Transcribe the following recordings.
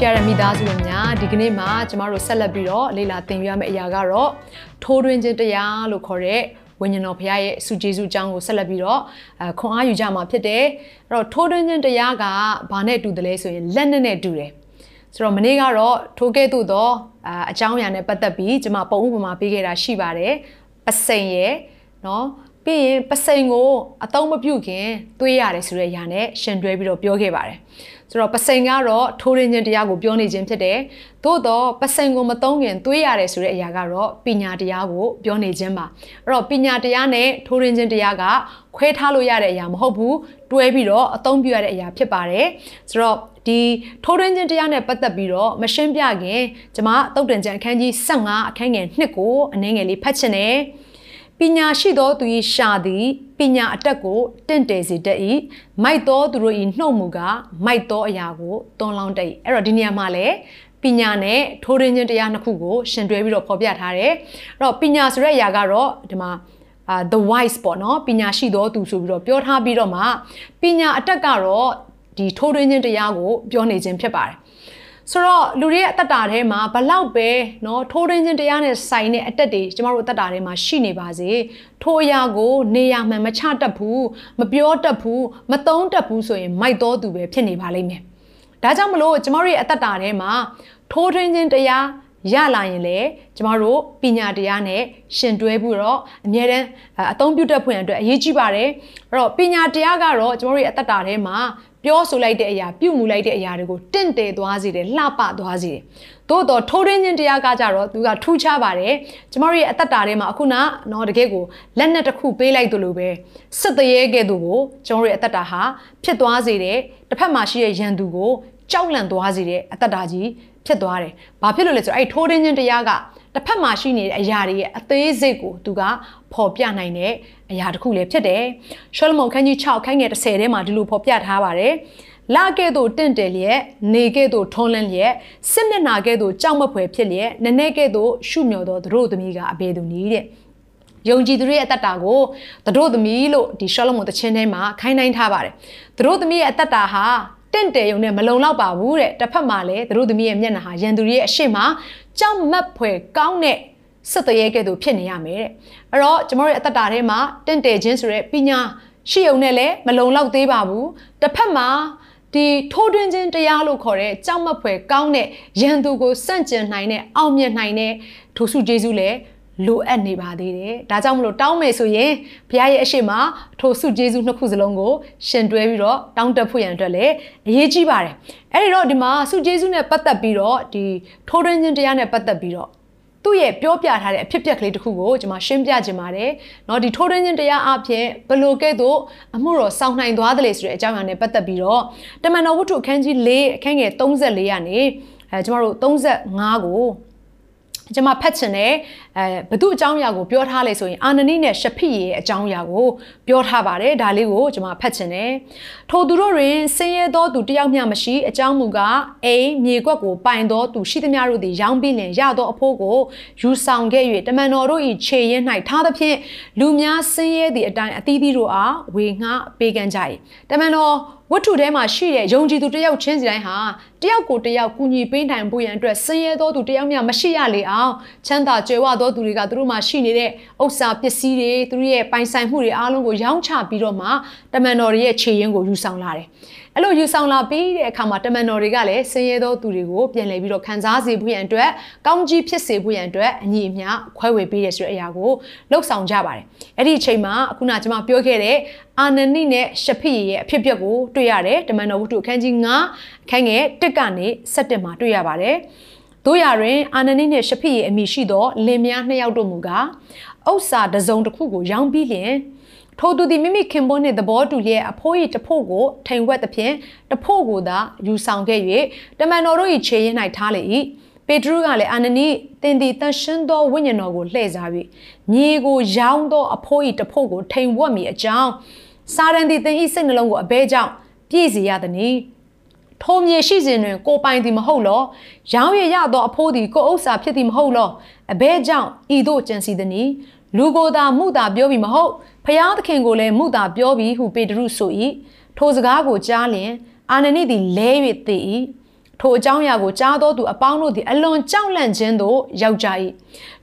ရှယ်ရမိသားစုဝင်များဒီကနေ့မှာကျမတို့ဆက်လက်ပြီးတော့လေ့လာသင်ယူရမယ့်အရာကတော့ထိုးတွင်းခြင်းတရားလို့ခေါ်တဲ့ဝိညာဉ်တော်ဘုရားရဲ့စုကျေးဇူးအကြောင်းကိုဆက်လက်ပြီးတော့အဲခွန်အားယူကြမှာဖြစ်တယ်အဲ့တော့ထိုးတွင်းခြင်းတရားကဘာနဲ့တူတယ်လဲဆိုရင်လက်နဲ့နဲ့တူတယ်ဆိုတော့မနေ့ကတော့ထိုးကဲ့သို့သောအအကြောင်းအရာနဲ့ပတ်သက်ပြီးကျမပုံဥပမာပေးခဲ့တာရှိပါတယ်ပစိန်ရဲ့နော်ပြီးရင်ပစိန်ကိုအသုံးမပြုခင်သွေးရတယ်ဆိုတဲ့အရာနဲ့ရှင်တွဲပြီးတော့ပြောခဲ့ပါတယ် ဆိုတော့ပစိန်ကတော့ထိုးရင်းချင်းတရားကိုပြောနေခြင်းဖြစ်တယ်။သို့တော့ပစိန်ကိုမသုံးခင်သွေးရတယ်ဆိုတဲ့အရာကတော့ပညာတရားကိုပြောနေခြင်းပါ။အဲ့တော့ပညာတရားနဲ့ထိုးရင်းချင်းတရားကခွဲထားလို့ရတဲ့အရာမဟုတ်ဘူး။တွဲပြီးတော့အသုံးပြုရတဲ့အရာဖြစ်ပါတယ်။ဆိုတော့ဒီထိုးရင်းချင်းတရားနဲ့ပတ်သက်ပြီးတော့မရှင်းပြခင်ကျွန်မတုတ်တန်ကြံအခန်းကြီး15အခန်းငယ်2ကိုအနည်းငယ်လေးဖတ်ချင်တယ်။ ပညာရှိသောသူ၏ရှာသည်ပညာအတက်ကိုတင့်တယ်စေတတ်၏မိုက်သောသူတို့၏နှုတ်မူကမိုက်သောအရာကိုတွန်းလောင်းတတ်၏အဲ့တော့ဒီနေရာမှာလည်းပညာနဲ့ထိုးရင်းချင်းတရားနှစ်ခုကိုရှင်တွဲပြီးတော့ဖော်ပြထားတယ်အဲ့တော့ပညာဆိုတဲ့အရာကတော့ဒီမှာအာ the wise ပေါ့နော်ပညာရှိသောသူဆိုပြီးတော့ပြောထားပြီးတော့မှပညာအတက်ကတော့ဒီထိုးရင်းချင်းတရားကိုပြောနေခြင်းဖြစ်ပါတယ် ဆိုတော့လူတွေရဲ့အသက်တာထဲမှာဘလောက်ပဲเนาะထိုးရင်းချင်းတရားနဲ့ဆိုင်တဲ့အတက်တွေကျမတို့အသက်တာထဲမှာရှိနေပါစေထိုးအရာကိုနေရာမှန်မချတတ်ဘူးမပြောတတ်ဘူးမသုံးတတ်ဘူးဆိုရင်မိုက်တော်သူပဲဖြစ်နေပါလိမ့်မယ်ဒါကြောင့်မလို့ကျမတို့ရဲ့အသက်တာထဲမှာထိုးထွင်းခြင်းတရား ရလာရင်လေကျမတို့ပညာတရားနဲ့ရှင်တွဲပြီးတော့အမြဲတမ်းအသုံးပြုတတ်ဖွင့်အတွက်အရေးကြီးပါတယ်အဲ့တော့ပညာတရားကတော့ကျမတို့ရဲ့အသက်တာထဲမှာပြောဆိုလိုက်တဲ့အရာပြုမှုလိုက်တဲ့အရာတွေကိုတင့်တယ်သွားစေတယ်လှပသွားစေတယ်သို့တော့ထိုးရင်းချင်းတရားကကြတော့သူကထူးခြားပါတယ်ကျမတို့ရဲ့အသက်တာထဲမှာအခုနတော့တကယ်ကိုလက်နဲ့တစ်ခုပေးလိုက်သလိုပဲစစ်တရေကဲ့သို့ကိုကျမတို့ရဲ့အသက်တာဟာဖြစ်သွားစေတယ်တစ်ဖက်မှာရှိတဲ့ရန်သူကိုကြောက်လန့်သွားစေတဲ့အသက်တာကြီး ဖြစ်သွားတယ်။ဘာဖြစ်လို့လဲဆိုတော့အဲ့ထိုးရင်းချင်းတရားကတစ်ဖက်မှာရှိနေတဲ့အရာတွေရဲ့အသေးစိတ်ကိုသူကဖော်ပြနိုင်တဲ့အရာတစ်ခုလည်းဖြစ်တယ်။ရှောလမုန်ခန်းကြီး6ခန်းငယ်30ထဲမှာဒီလိုဖော်ပြထားပါတယ်။လာကဲ့သို့တင့်တယ်လျက်နေကဲ့သို့ထုံးလန်းလျက်စစ်မျက်နာကဲ့သို့ကြောက်မဖွယ်ဖြစ်လျက်နည်းနည်းကဲ့သို့ရှုမြော်သောသူတို့သမီးကအဘယ်သူနည်းတဲ့ယုံကြည်သူတွေရဲ့အသက်တာကိုသူတို့သမီးလို့ဒီရှောလမုန်တခြင်းထဲမှာခိုင်းနှိုင်းထားပါတယ်သူတို့သမီးရဲ့အသက်တာဟာ တင့်တယ်ယုံနဲ့မလုံလောက်ပါဘူးတဲ့တစ်ဖက်မှာလည်းသူတို့သမီးရဲ့မျက်နှာဟာရန်သူတွေရဲ့အရှိမကြောက်မက်ဖွယ်ကောင်းတဲ့စစ်တရေကဲ့သို့ဖြစ်နေရမယ်တဲ့အဲ့တော့ကျမတို့ရဲ့အသက်တာထဲမှာတင့်တယ်ခြင်းဆိုတဲ့ပညာရှိုံနဲ့လည်းမလုံလောက်သေးပါဘူးတစ်ဖက်မှာဒီထိုးတွင်းခြင်းတရားလို့ခေါ်တဲ့ကြောက်မက်ဖွယ်ကောင်းတဲ့ရန်သူကိုစန့်ကျင်နိုင်တဲ့အောင်မြင်နိုင်တဲ့ထိုစုကျေးဇူးလည်း လိုအပ်နေပါသေးတယ်။ဒါကြောင့်မလို့တောင်းမယ်ဆိုရင်ဘုရားရဲ့အရှိမထိုစုကျေးဇူးနှစ်ခုစလုံးကိုရှင်တွဲပြီးတော့တောင်းတဖို့ရန်အတွက်လည်းအရေးကြီးပါတယ်။အဲ့ဒီတော့ဒီမှာစုကျေးဇူးနဲ့ပတ်သက်ပြီးတော့ဒီထိုးရင်းခြင်းတရားနဲ့ပတ်သက်ပြီးတော့သူ့ရဲ့ပြောပြထားတဲ့အဖြစ်အပျက်ကလေးတစ်ခုကိုကျွန်မရှင်းပြခြင်းပါတယ်။เนาะဒီထိုးရင်းခြင်းတရားအပြင်ဘလို့ကဲ့သို့အမှုတော်စောင့်နိုင်သွားတယ်လေဆိုတဲ့အကြောင်းအရာနဲ့ပတ်သက်ပြီးတော့တမန်တော်ဝတ္ထုအခန်းကြီး၄အခန်းငယ်34ရာနေအဲကျွန်တော်တို့35ကို ကျွန်မဖတ်ချင်တယ်အဲဘသူအကြောင်းအရာကိုပြောထားလဲဆိုရင်အာနနိနဲ့ရှဖိရဲ့အကြောင်းအရာကိုပြောထားပါတယ်ဒါလေးကိုကျွန်မဖတ်ချင်တယ်ထိုသူတို့တွင်ဆင်းရဲသောသူတယောက်မျှမရှိအကြောင်းမူကားအိမ်မြေကွက်ကိုပိုင်သောသူရှိသမျှတို့သည်ရောင်းပြီးလင်ရသောအဖို့ကိုယူဆောင်ခဲ့၍တမန်တော်တို့၏ခြေရင်း၌ထားသဖြင့်လူများဆင်းရဲသည့်အတိုင်းအသီးသီးတို့အားဝေငှပေးကမ်းကြ၏တမန်တော်ဝတ္ထုထဲမှာရှိတဲ့ယုံကြည်သူတယောက်ချင်းစီတိုင်းဟာတယောက်ကိုတယောက်ကူညီပေးနိုင်ဖို့ရန်အတွက်ဆင်းရဲသောသူတယောက်မျှမရှိရလေအောင်ချမ်းသာကြွယ်ဝသောသူတွေကသူတို့မှာရှိနေတဲ့ဥစ္စာပစ္စည်းတွေသူတို့ရဲ့ပိုင်ဆိုင်မှုတွေအားလုံးကိုရောင်းချပြီးတော့မှတမန်တော်ရဲ့ခြေရင်းကိုယူဆောင်လာတယ်အဲ့လိုယူဆောင်လာပြီးတဲ့အခါမှာတမန်တော်တွေကလည်းဆင်းရဲသောသူတွေကိုပြန်လည်ပြီးတော့ခံစားစေဖို့ရန်အတွက်ကောင်းကြီးဖြစ်စေဖို့ရန်အတွက်အညီအမျှခွဲဝေပေးရဆိုတဲ့အရာကိုလှုပ်ဆောင်ကြပါတယ်အဲ့ဒီအချိန်မှာအခုနကျွန်မပြောခဲ့တဲ့အာနနိနဲ့ရှဖိရဲ့အဖြစ်အပျက်ကိုတွေ့ရတယ်တမန်တော်ဝတ္ထုအခန်းကြီး9အခန်းငယ်1ကနေ7မှာတွေ့ရပါတယ် တို့ရတွင်အာနနိနှင့်ရှဖိရဲ့အမိရှိသောလင်မယားနှစ်ယောက်တို့မူကားဥစ္စာတစုံတစ်ခုကိုရောင်းပြီးလျင်ထိုသူသည်မိမိခင်ပွန်းနှင့်သဘောတူလျက်အဖိုး၏တဖို့ကိုထိန်ဝက်သဖြင့်တဖို့ကိုသာယူဆောင်ခဲ့၍တမန်တော်တို့၏ခြေရင်း၌ထားလေ၏ပေတရုကလည်းအာနနိသင်သည်တန်ရှင်းသောဝိညာဉ်တော်ကိုလှည့်စား၍မြေကိုရောင်းသောအဖိုး၏တဖို့ကိုထိန်ဝက်မိအကြောင်းစာရန်သည်သင်၏စိတ်နှလုံးကိုအဘဲကြောင့်ပြည့်စေရသည်။ ထိုမြေရှိစဉ်တွင်ကိုပိုင်သည်မဟုတ်လောရောင်းရရသောအဖိုးသည်ကိုဥစ္စာဖြစ်သည်မဟုတ်လောအဘဲကြောင့်ဤသို့ကြံစီသည်။လူကိုယ်သာမှုသာပြောပြီးမဟုတ်ဖျားသခင်ကိုလည်းမှုသာပြောပြီးဟုပေတရုဆို၏ထိုစကားကိုကြားလျင်အာနနိသည်လဲ၍သိ၏ထိုအကြောင်းအရာကိုကြားသောသူအပေါင်းတို့သည်အလွန်ကြောက်လန့်ခြင်းသို့ရောက်ကြ၏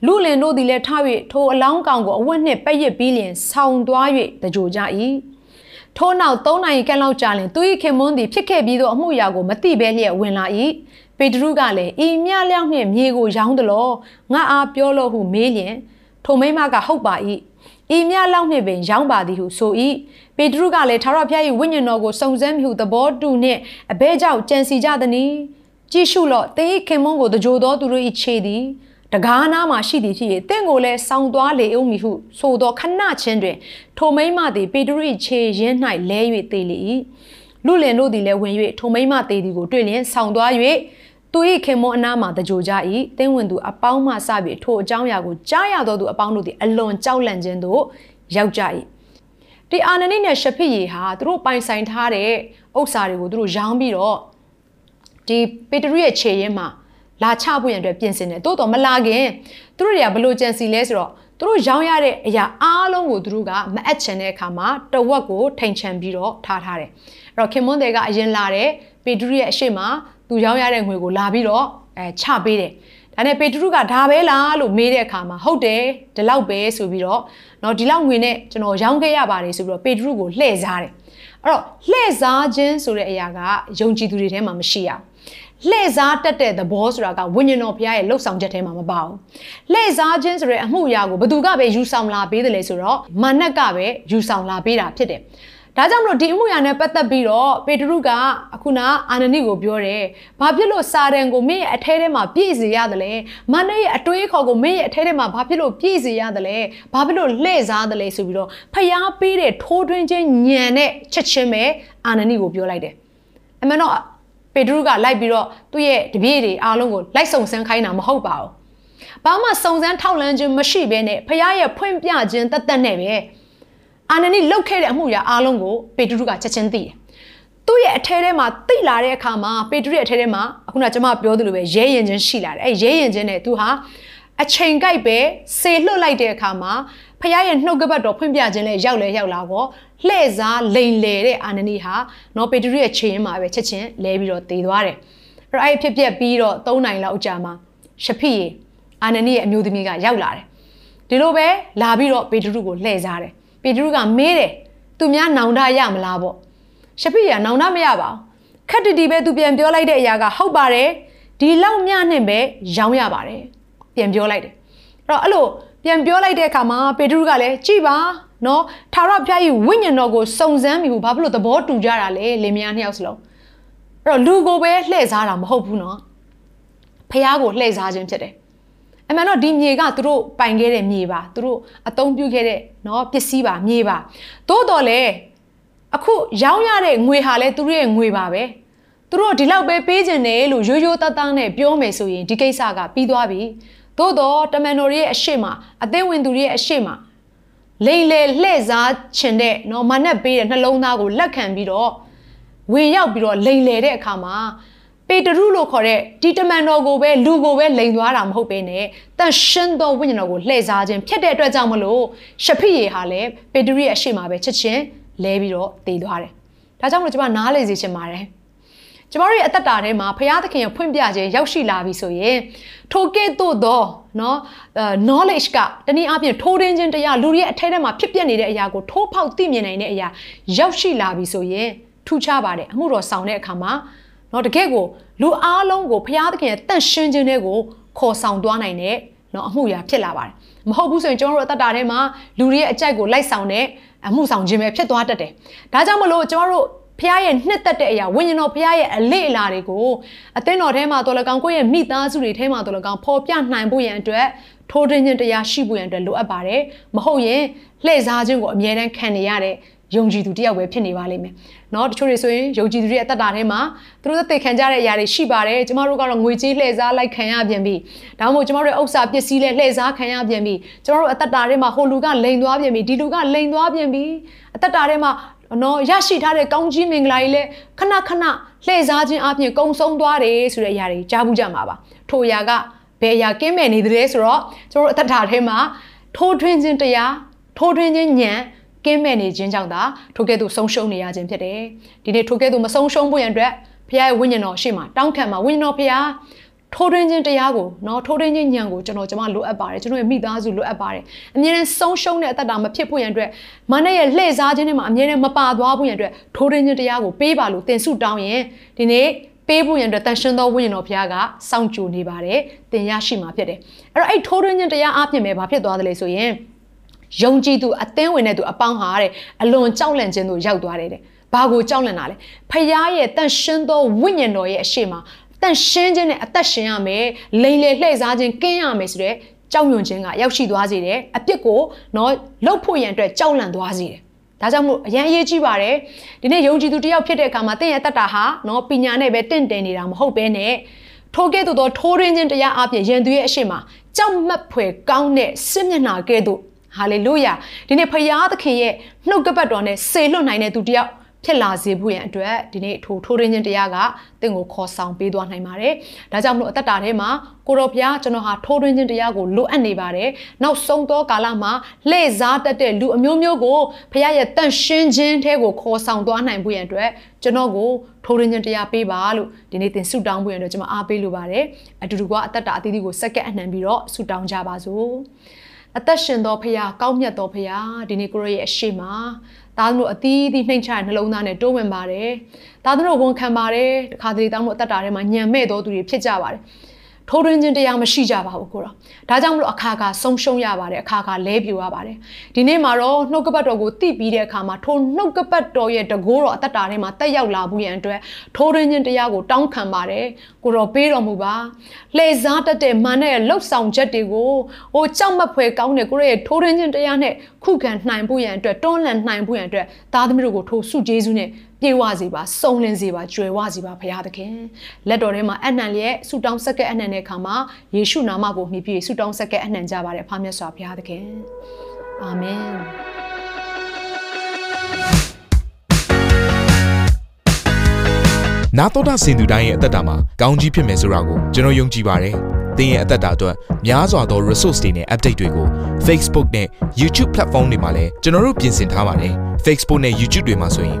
လူလင်တို့သည်လည်းထား၍ထိုအလောင်းကောင်ကိုအဝတ်နှင့်ပက်ရစ်ပြီးလျင်ဆောင်းသွား၍တကြိုကြ၏ ထို့နောက်၃နိုင်ခန့်လောက်ကြာလျင်သူ၏ခင်မွန်းသည်ဖြစ်ခဲ့ပြီးသောအမှုရာကိုမသိဘဲလျက်ဝင်လာ၏ပေတရုကလည်းဤမြလျောက်နှင့်မြေကိုရောင်းသလောငါအားပြောလို့ဟုမေးလျင်ထိုမိမကဟုတ်ပါ၏ဤမြလောက်နှင့်ပင်ရောင်းပါသည်ဟုဆို၏ပေတရုကလည်းထာဝရဘုရား၏ဝိညာဉ်တော်ကိုစုံစမ်းမိဟုသဘောတူနှင့်အဘဲကြောင့်ကြံစီကြသည်။ကြည့်ရှုလော့သင်၏ခင်မွန်းကိုတကြိုသောသူတို့၏ခြေသည် တကားနားမှရှိသည်ဖြစ်၍တင့်ကိုလည်းဆောင်းသွားလေဦးမည်ဟုဆိုသောခဏချင်းတွင်ထိုမိမသည်ပေတရု၏ခြေရင်း၌လဲ၍သေလေ၏လူလင်တို့သည်လည်းဝင်၍ထိုမိမသေသည်ကိုတွေ့လျင်ဆောင်းသွား၍သူ၏ခင်မွန်အနားမှာတကြိုကြ၏တင်းဝင်သူအပေါင်းမှစပြီးထိုအကြောင်းအရာကိုကြားရသောသူအပေါင်းတို့သည်အလွန်ကြောက်လန့်ခြင်းသို့ရောက်ကြ၏ဒီအာနနိနဲ့ရှဖိယေဟာသူတို့ပိုင်ဆိုင်ထားတဲ့ဥစ္စာတွေကိုသူတို့ရောင်းပြီးတော့ဒီပေတရုရဲ့ခြေရင်းမှာ လာချဖို့ရန်အတွက်ပြင်ဆင်တယ်တိုးတော့မလာခင်သူတို့တွေကဘလို့ကြံစီလဲဆိုတော့သူတို့ရောင်းရတဲ့အရာအားလုံးကိုသူတို့ကမအပ်ချင်တဲ့အခါမှာတဝက်ကိုထိန်ချန်ပြီးတော့ထားထားတယ်အဲ့တော့ခင်မွန်းတွေကအရင်လာတဲ့ပေတရုရဲ့အရှိမသူရောင်းရတဲ့ငွေကိုလာပြီးတော့အဲချပေးတယ်ဒါနဲ့ပေတရုကဒါပဲလားလို့မေးတဲ့အခါမှာဟုတ်တယ်ဒီလောက်ပဲဆိုပြီးတော့เนาะဒီလောက်ငွေနဲ့ကျွန်တော်ရောင်းခဲ့ရပါတယ်ဆိုပြီးတော့ပေတရုကိုလှည့်စားတယ်အဲ့တော့လှည့်စားခြင်းဆိုတဲ့အရာကယုံကြည်သူတွေထဲမှာမရှိရဘူး လှည့်စားတတ်တဲ့သဘောဆိုတာကဝိညာဉ်တော်ဘုရားရဲ့လှုပ်ဆောင်ချက်ထဲမှာမပါဘူးလှည့်စားခြင်းဆိုတဲ့အမှုရာကိုဘသူကပဲယူဆောင်လာပေးတယ်လေဆိုတော့မာနက်ကပဲယူဆောင်လာပေးတာဖြစ်တယ်ဒါကြောင့်မလို့ဒီအမှုရာနဲ့ပတ်သက်ပြီးတော့ပေတရုကအခုနအာနနိကိုပြောတယ်။ဘာဖြစ်လို့စာရန်ကိုမင်းရဲ့အထဲထဲမှာပြည့်စေရတယ်လဲ။မနရဲ့အတွေးခေါ်ကိုမင်းရဲ့အထဲထဲမှာဘာဖြစ်လို့ပြည့်စေရတယ်လဲ။ဘာဖြစ်လို့လှည့်စားတယ်လဲဆိုပြီးတော့ဖျားပေးတဲ့ထိုးထွင်းခြင်းညံနဲ့ချက်ချင်းပဲအာနနိကိုပြောလိုက်တယ်။အမှန်တော့ ပေတရုကလိုက်ပြီးတော့သူ့ရဲ့တပည့်တွေအားလုံးကိုလိုက်စုံစမ်းခိုင်းတာမဟုတ်ပါဘူး။ဘာမှစုံစမ်းထောက်လှမ်းခြင်းမရှိဘဲနဲ့ဖျားရဲ့ဖွင့်ပြခြင်းတတ်တတ်နဲ့ပဲ။အာနနိလှုပ်ခဲ့တဲ့အမှုရာအားလုံးကိုပေတရုကချက်ချင်းသိတယ်။သူ့ရဲ့အထဲထဲမှာသိလာတဲ့အခါမှာပေတရုရဲ့အထဲထဲမှာအခုနကကျွန်မပြောသလိုပဲရဲရင်ချင်းရှိလာတယ်။အဲရဲရင်ချင်းနဲ့သူဟာအချိန်ကိုက်ပဲစေလွတ်လိုက်တဲ့အခါမှာ ဖခင်ရဲ့နှုတ်ကပတ်တော်ဖွင့်ပြခြင်းနဲ့ရောက်လဲရောက်လာတော့လှဲ့စားလိန်လေတဲ့အာနနိဟာနော်ပေတရုရဲ့ခြေရင်းမှာပဲချက်ချင်းလဲပြီးတော့တည်သွားတယ်။အဲ့တော့အဲ့ဖြစ်ပြက်ပြီးတော့၃နိုင်လောက်ကြာမှာရှဖိယေအာနနိရဲ့အမျိုးသမီးကရောက်လာတယ်။ဒီလိုပဲလာပြီးတော့ပေတရုကိုလှည့်စားတယ်။ပေတရုကမေးတယ်သူများနောင်တရမလားပေါ့ရှပိရနောင်တမရပါဘူးခက်တတီပဲသူပြန်ပြောလိုက်တဲ့အရာကဟုတ်ပါတယ်ဒီလောက်မြနဲ့ပဲရောင်းရပါတယ်ပြန်ပြောလိုက်တယ်အဲ့တော့အဲ့လို ပြန်ပြောလိုက်တဲ့အခါမှာပေတရုကလည်းကြည်ပါနော်ထာဝရဘုရားကြီးဝိညာဉ်တော်ကိုစုံစမ်းပြီးဘာဖြစ်လို့သဘောတူကြတာလဲလင်မယားနှစ်ယောက်စလုံးအဲ့တော့လူကိုပဲလှည့်စားတာမဟုတ်ဘူးနော်ဖះကိုလှည့်စားခြင်းဖြစ်တယ်အမှန်တော့ဒီမြေကသူတို့ပိုင်ခဲ့တဲ့မြေပါသူတို့အသုံးပြုခဲ့တဲ့เนาะပစ္စည်းပါမြေပါသို့တော်လဲအခုရောင်းရတဲ့ငွေဟာလဲသူတို့ရဲ့ငွေပါပဲသူတို့ဒီလောက်ပဲပေးခြင်းတယ်လို့ရိုးရိုးတသားနဲ့ပြောမယ်ဆိုရင်ဒီကိစ္စကပြီးသွားပြီ သို့တော့တမန်တော်ရဲ့အရှိမအသိဝင်သူရဲ့အရှိမလိန်လေလှည့်စားခြင်းတဲ့เนาะမနဲ့ပေးတဲ့နှလုံးသားကိုလက်ခံပြီးတော့ဝင်ရောက်ပြီးတော့လိန်လေတဲ့အခါမှာပေတရုလို့ခေါ်တဲ့ဒီတမန်တော်ကိုပဲလူကိုပဲလိန်သွားတာမဟုတ်ပဲနဲ့တန်ရှင်းသောဝိညာဉ်တော်ကိုလှည့်စားခြင်းဖြစ်တဲ့အတွက်ကြောင့်မလို့ရှဖိယေဟာလည်းပေတရုရဲ့အရှိမပဲချက်ချင်းလဲပြီးတော့တည်သွားတယ်။ဒါကြောင့်မလို့ကျွန်မနားလေစေချင်ပါတယ်။ ကျမတို့ရဲ့အသက်တာထဲမှာဘုရားသခင်ရဲ့ဖွင့်ပြခြင်းရောက်ရှိလာပြီဆိုရင်ထိုကဲ့သို့သောနော် knowledge ကတနည်းအားဖြင့်ထိုးရင်းခြင်းတရားလူတွေရဲ့အထက်ထဲမှာဖြစ်ပျက်နေတဲ့အရာကိုထိုးဖောက်သိမြင်နိုင်တဲ့အရာရောက်ရှိလာပြီဆိုရင်ထူခြားပါတယ်အမှုတော်ဆောင်တဲ့အခါမှာနော်တကယ့်ကိုလူအားလုံးကိုဘုရားသခင်ရဲ့တန့်ရှင်းခြင်းတွေကိုခေါ်ဆောင်သွားနိုင်တဲ့နော်အမှုရာဖြစ်လာပါတယ်မဟုတ်ဘူးဆိုရင်ကျွန်တော်တို့အသက်တာထဲမှာလူတွေရဲ့အကြိုက်ကိုလိုက်ဆောင်တဲ့အမှုဆောင်ခြင်းပဲဖြစ်သွားတတ်တယ်ဒါကြောင့်မလို့ကျွန်တော်တို့ ဖះရဲ့နှစ်သက်တဲ့အရာဝိညာဉ်တော်ဖះရဲ့အလေအလာတွေကိုအသင်းတော်ထဲမှာတော်လကောင်ကိုယ့်ရဲ့မိသားစုတွေထဲမှာတော်လကောင်ဖော်ပြနိုင်ဖို့ရန်အတွက်ထိုးတင်ခြင်းတရားရှိဖို့ရန်အတွက်လိုအပ်ပါတယ်မဟုတ်ရင်လှည့်စားခြင်းကိုအမြဲတမ်းခံနေရတဲ့ယုံကြည်သူတယောက်ပဲဖြစ်နေပါလိမ့်မယ်။နော်တချို့တွေဆိုရင်ယုံကြည်သူတွေအသက်တာထဲမှာသူတို့သေခံကြတဲ့အရာတွေရှိပါတယ်။ကျမတို့ကတော့ငွေကြေးလှည့်စားလိုက်ခံရပြန်ပြီ။ဒါမှမဟုတ်ကျမတို့ရဲ့ဥစ္စာပစ္စည်းလည်းလှည့်စားခံရပြန်ပြီ။ကျမတို့အသက်တာထဲမှာဟိုလူကလိန်သွားပြန်ပြီ။ဒီလူကလိန်သွားပြန်ပြီ။အသက်တာထဲမှာ နော်ရရှိထားတဲ့ကောင်းကြီးမင်္ဂလာကြီးလည်းခဏခဏလှည့်စားခြင်းအပြင်ကုံဆုံးသွားတယ်ဆိုတဲ့အရာတွေကြားဘူးကြမှာပါ။ထိုအရာကဘယ်အရာကင်းမဲ့နေတယ်ဆိုတော့ကျမတို့အသက်တာထဲမှာထိုးထွင်းခြင်းတရားထိုးထွင်းခြင်းဉာဏ်ကင်းမဲ့နေခြင်းကြောင့်သာထိုကဲ့သို့ဆုံးရှုံးနေရခြင်းဖြစ်တယ်။ဒီနေ့ထိုကဲ့သို့မဆုံးရှုံးဖို့ရန်အတွက်ဖခင်ရဲ့ဝိညာဉ်တော်ရှေ့မှာတောင်းခံမှာဝိညာဉ်တော်ဖခင် ထိုးထွင်းခြင်းတရားကိုနော်ထိုးထွင်းခြင်းညံကိုကျွန်တော်ကျမလိုအပ်ပါတယ်ကျွန်တော်ရဲ့မိသားစုလိုအပ်ပါတယ်အမြဲတမ်းဆုံးရှုံးတဲ့အသက်တာမဖြစ်ဖို့ရန်အတွက်မနဲ့ရဲ့လှည့်စားခြင်းတွေမှာအမြဲတမ်းမပါသွားဖို့ရန်အတွက်ထိုးထွင်းခြင်းတရားကိုပေးပါလို့တင်ဆုတောင်းရင်ဒီနေ့ပေးဖို့ရန်အတွက်တန်ရှင်သောဝိညာဉ်တော်ဘုရားကစောင့်ကြိုနေပါတယ်သင်ရရှိမှာဖြစ်တယ်အဲ့တော့အဲ့ထိုးထွင်းခြင်းတရားအပြင်ပဲဘာဖြစ်သွားသလဲဆိုရင်ယုံကြည်သူအသင်းဝင်တဲ့သူအပေါင်းဟာတဲ့အလွန်ကြောက်လန့်ခြင်းတို့ရောက်သွားတယ်တဲ့။ဘာကိုကြောက်လန့်တာလဲ။ဖခင်ရဲ့တန်ရှင်းသောဝိညာဉ်တော်ရဲ့အရှိမ တန်ရှင်းခြင်းနဲ့အသက်ရှင်ရမယ်လိန်လေလှည့်စားခြင်းကင်းရမယ်ဆိုတဲ့ကြောက်ရွံ့ခြင်းကရောက်ရှိသွားစေတယ်အပြစ်ကိုတော့လှုပ်ဖို့ရန်အတွက်ကြောက်လန့်သွားစေတယ်ဒါကြောင့်မို့အရန်အရေးကြီးပါတယ်ဒီနေ့ယုံကြည်သူတယောက်ဖြစ်တဲ့အခါမှာတင့်ရဲ့တတ်တာဟာနော်ပညာနဲ့ပဲတင့်တယ်နေတာမဟုတ်ဘဲနဲ့ထိုကဲ့သို့သောထိုးရင်းခြင်းတရားအပြင်ယံသူရဲ့အရှိမကြောက်မက်ဖွယ်ကောင်းတဲ့စစ်မျက်နှာကဲ့သို့ဟာလေလုယာဒီနေ့ဖရာသခင်ရဲ့နှုတ်ကပတ်တော်နဲ့ဆေလွတ်နိုင်တဲ့သူတယောက် ဖြစ်လာစေဖို့ရန်အတွက်ဒီနေ့ထိုထိုးရင်းချင်းတရားကတင့်ကိုခေါ်ဆောင်ပေးသွားနိုင်ပါတယ်။ဒါကြောင့်မလို့အသက်တာထဲမှာကိုတော်ဘုရားကျွန်တော်ဟာထိုးရင်းချင်းတရားကိုလိုအပ်နေပါတယ်။နောက်ဆုံးသောကာလမှာလှည့်စားတတ်တဲ့လူအမျိုးမျိုးကိုဘုရားရဲ့တန်ရှင်းခြင်းထဲကိုခေါ်ဆောင်သွားနိုင်ဖို့ရန်အတွက်ကျွန်တော်ကိုထိုးရင်းချင်းတရားပေးပါလို့ဒီနေ့သင်ဆုတောင်းဖို့ရန်အတွက်ကျွန်မအားပေးလိုပါတယ်။အတူတူကအသက်တာအသီးသီးကိုစက္ကန့်အနှံပြီးတော့ဆုတောင်းကြပါစို့။ အသက်ရှင်သောဖရာကောင်းမြတ်သောဖရာဒီနေ့ကိုရရဲ့အရှိမသားသမီးတို့အသီးသီးနှိမ့်ချတဲ့နှလုံးသားနဲ့တိုးဝင်ပါတယ်သားသမီးတို့ဝန်ခံပါတယ်တခါတလေတောင်းလို့အသက်တာထဲမှာညံမဲ့တော်သူတွေဖြစ်ကြပါတယ် ထိုးထွင်းခြင်းတရားမရှိကြပါဘူးကိုတော့ဒါကြောင့်မလို့အခါခါဆုံးရှုံးရပါတယ်အခါခါလဲပြိုရပါတယ်ဒီနေ့မှာတော့နှုတ်ကပတ်တော်ကိုသိပြီးတဲ့အခါမှာထိုနှုတ်ကပတ်တော်ရဲ့တကိုးတော်အသက်တာထဲမှာတက်ရောက်လာဘူးရန်အတွက်ထိုးထွင်းခြင်းတရားကိုတောင်းခံပါတယ်ကိုတော့ပေးတော်မူပါလှည့်စားတတ်တဲ့မာနဲ့လှုပ်ဆောင်ချက်တွေကိုဟိုကြောက်မက်ဖွယ်ကောင်းတဲ့ကိုရဲ့ထိုးထွင်းခြင်းတရားနဲ့ခုခံနိုင်ဖို့ရန်အတွက်တွန်းလှန်နိုင်ဖို့ရန်အတွက်သားသမီးတို့ကိုထိုးဆုကျေးဇူးနဲ့ ပြေဝစေပါစုံလင်စေပါကြွယ်ဝစေပါဘုရားသခင်လက်တော်ထဲမှာအနံ့လျက်ဆုတောင်းဆက်ကဲအနံ့တဲ့အခါမှာယေရှုနာမကိုမြည်ပြီးဆုတောင်းဆက်ကဲအနံ့ကြပါတယ်ဖားမြတ်စွာဘုရားသခင်အာမင်နာတော်တာစင်သူတိုင်းရဲ့အသက်တာမှာကောင်းကြီးဖြစ်မယ်ဆိုတာကိုကျွန်တော်ယုံကြည်ပါတယ်။သင်ရဲ့အသက်တာအတွက်များစွာသော resource တွေနဲ့ update တွေကို Facebook နဲ့ YouTube platform တွေမှာလည်းကျွန်တော်တို့ပြင်ဆင်ထားပါတယ်။ Facebook နဲ့ YouTube တွေမှာဆိုရင်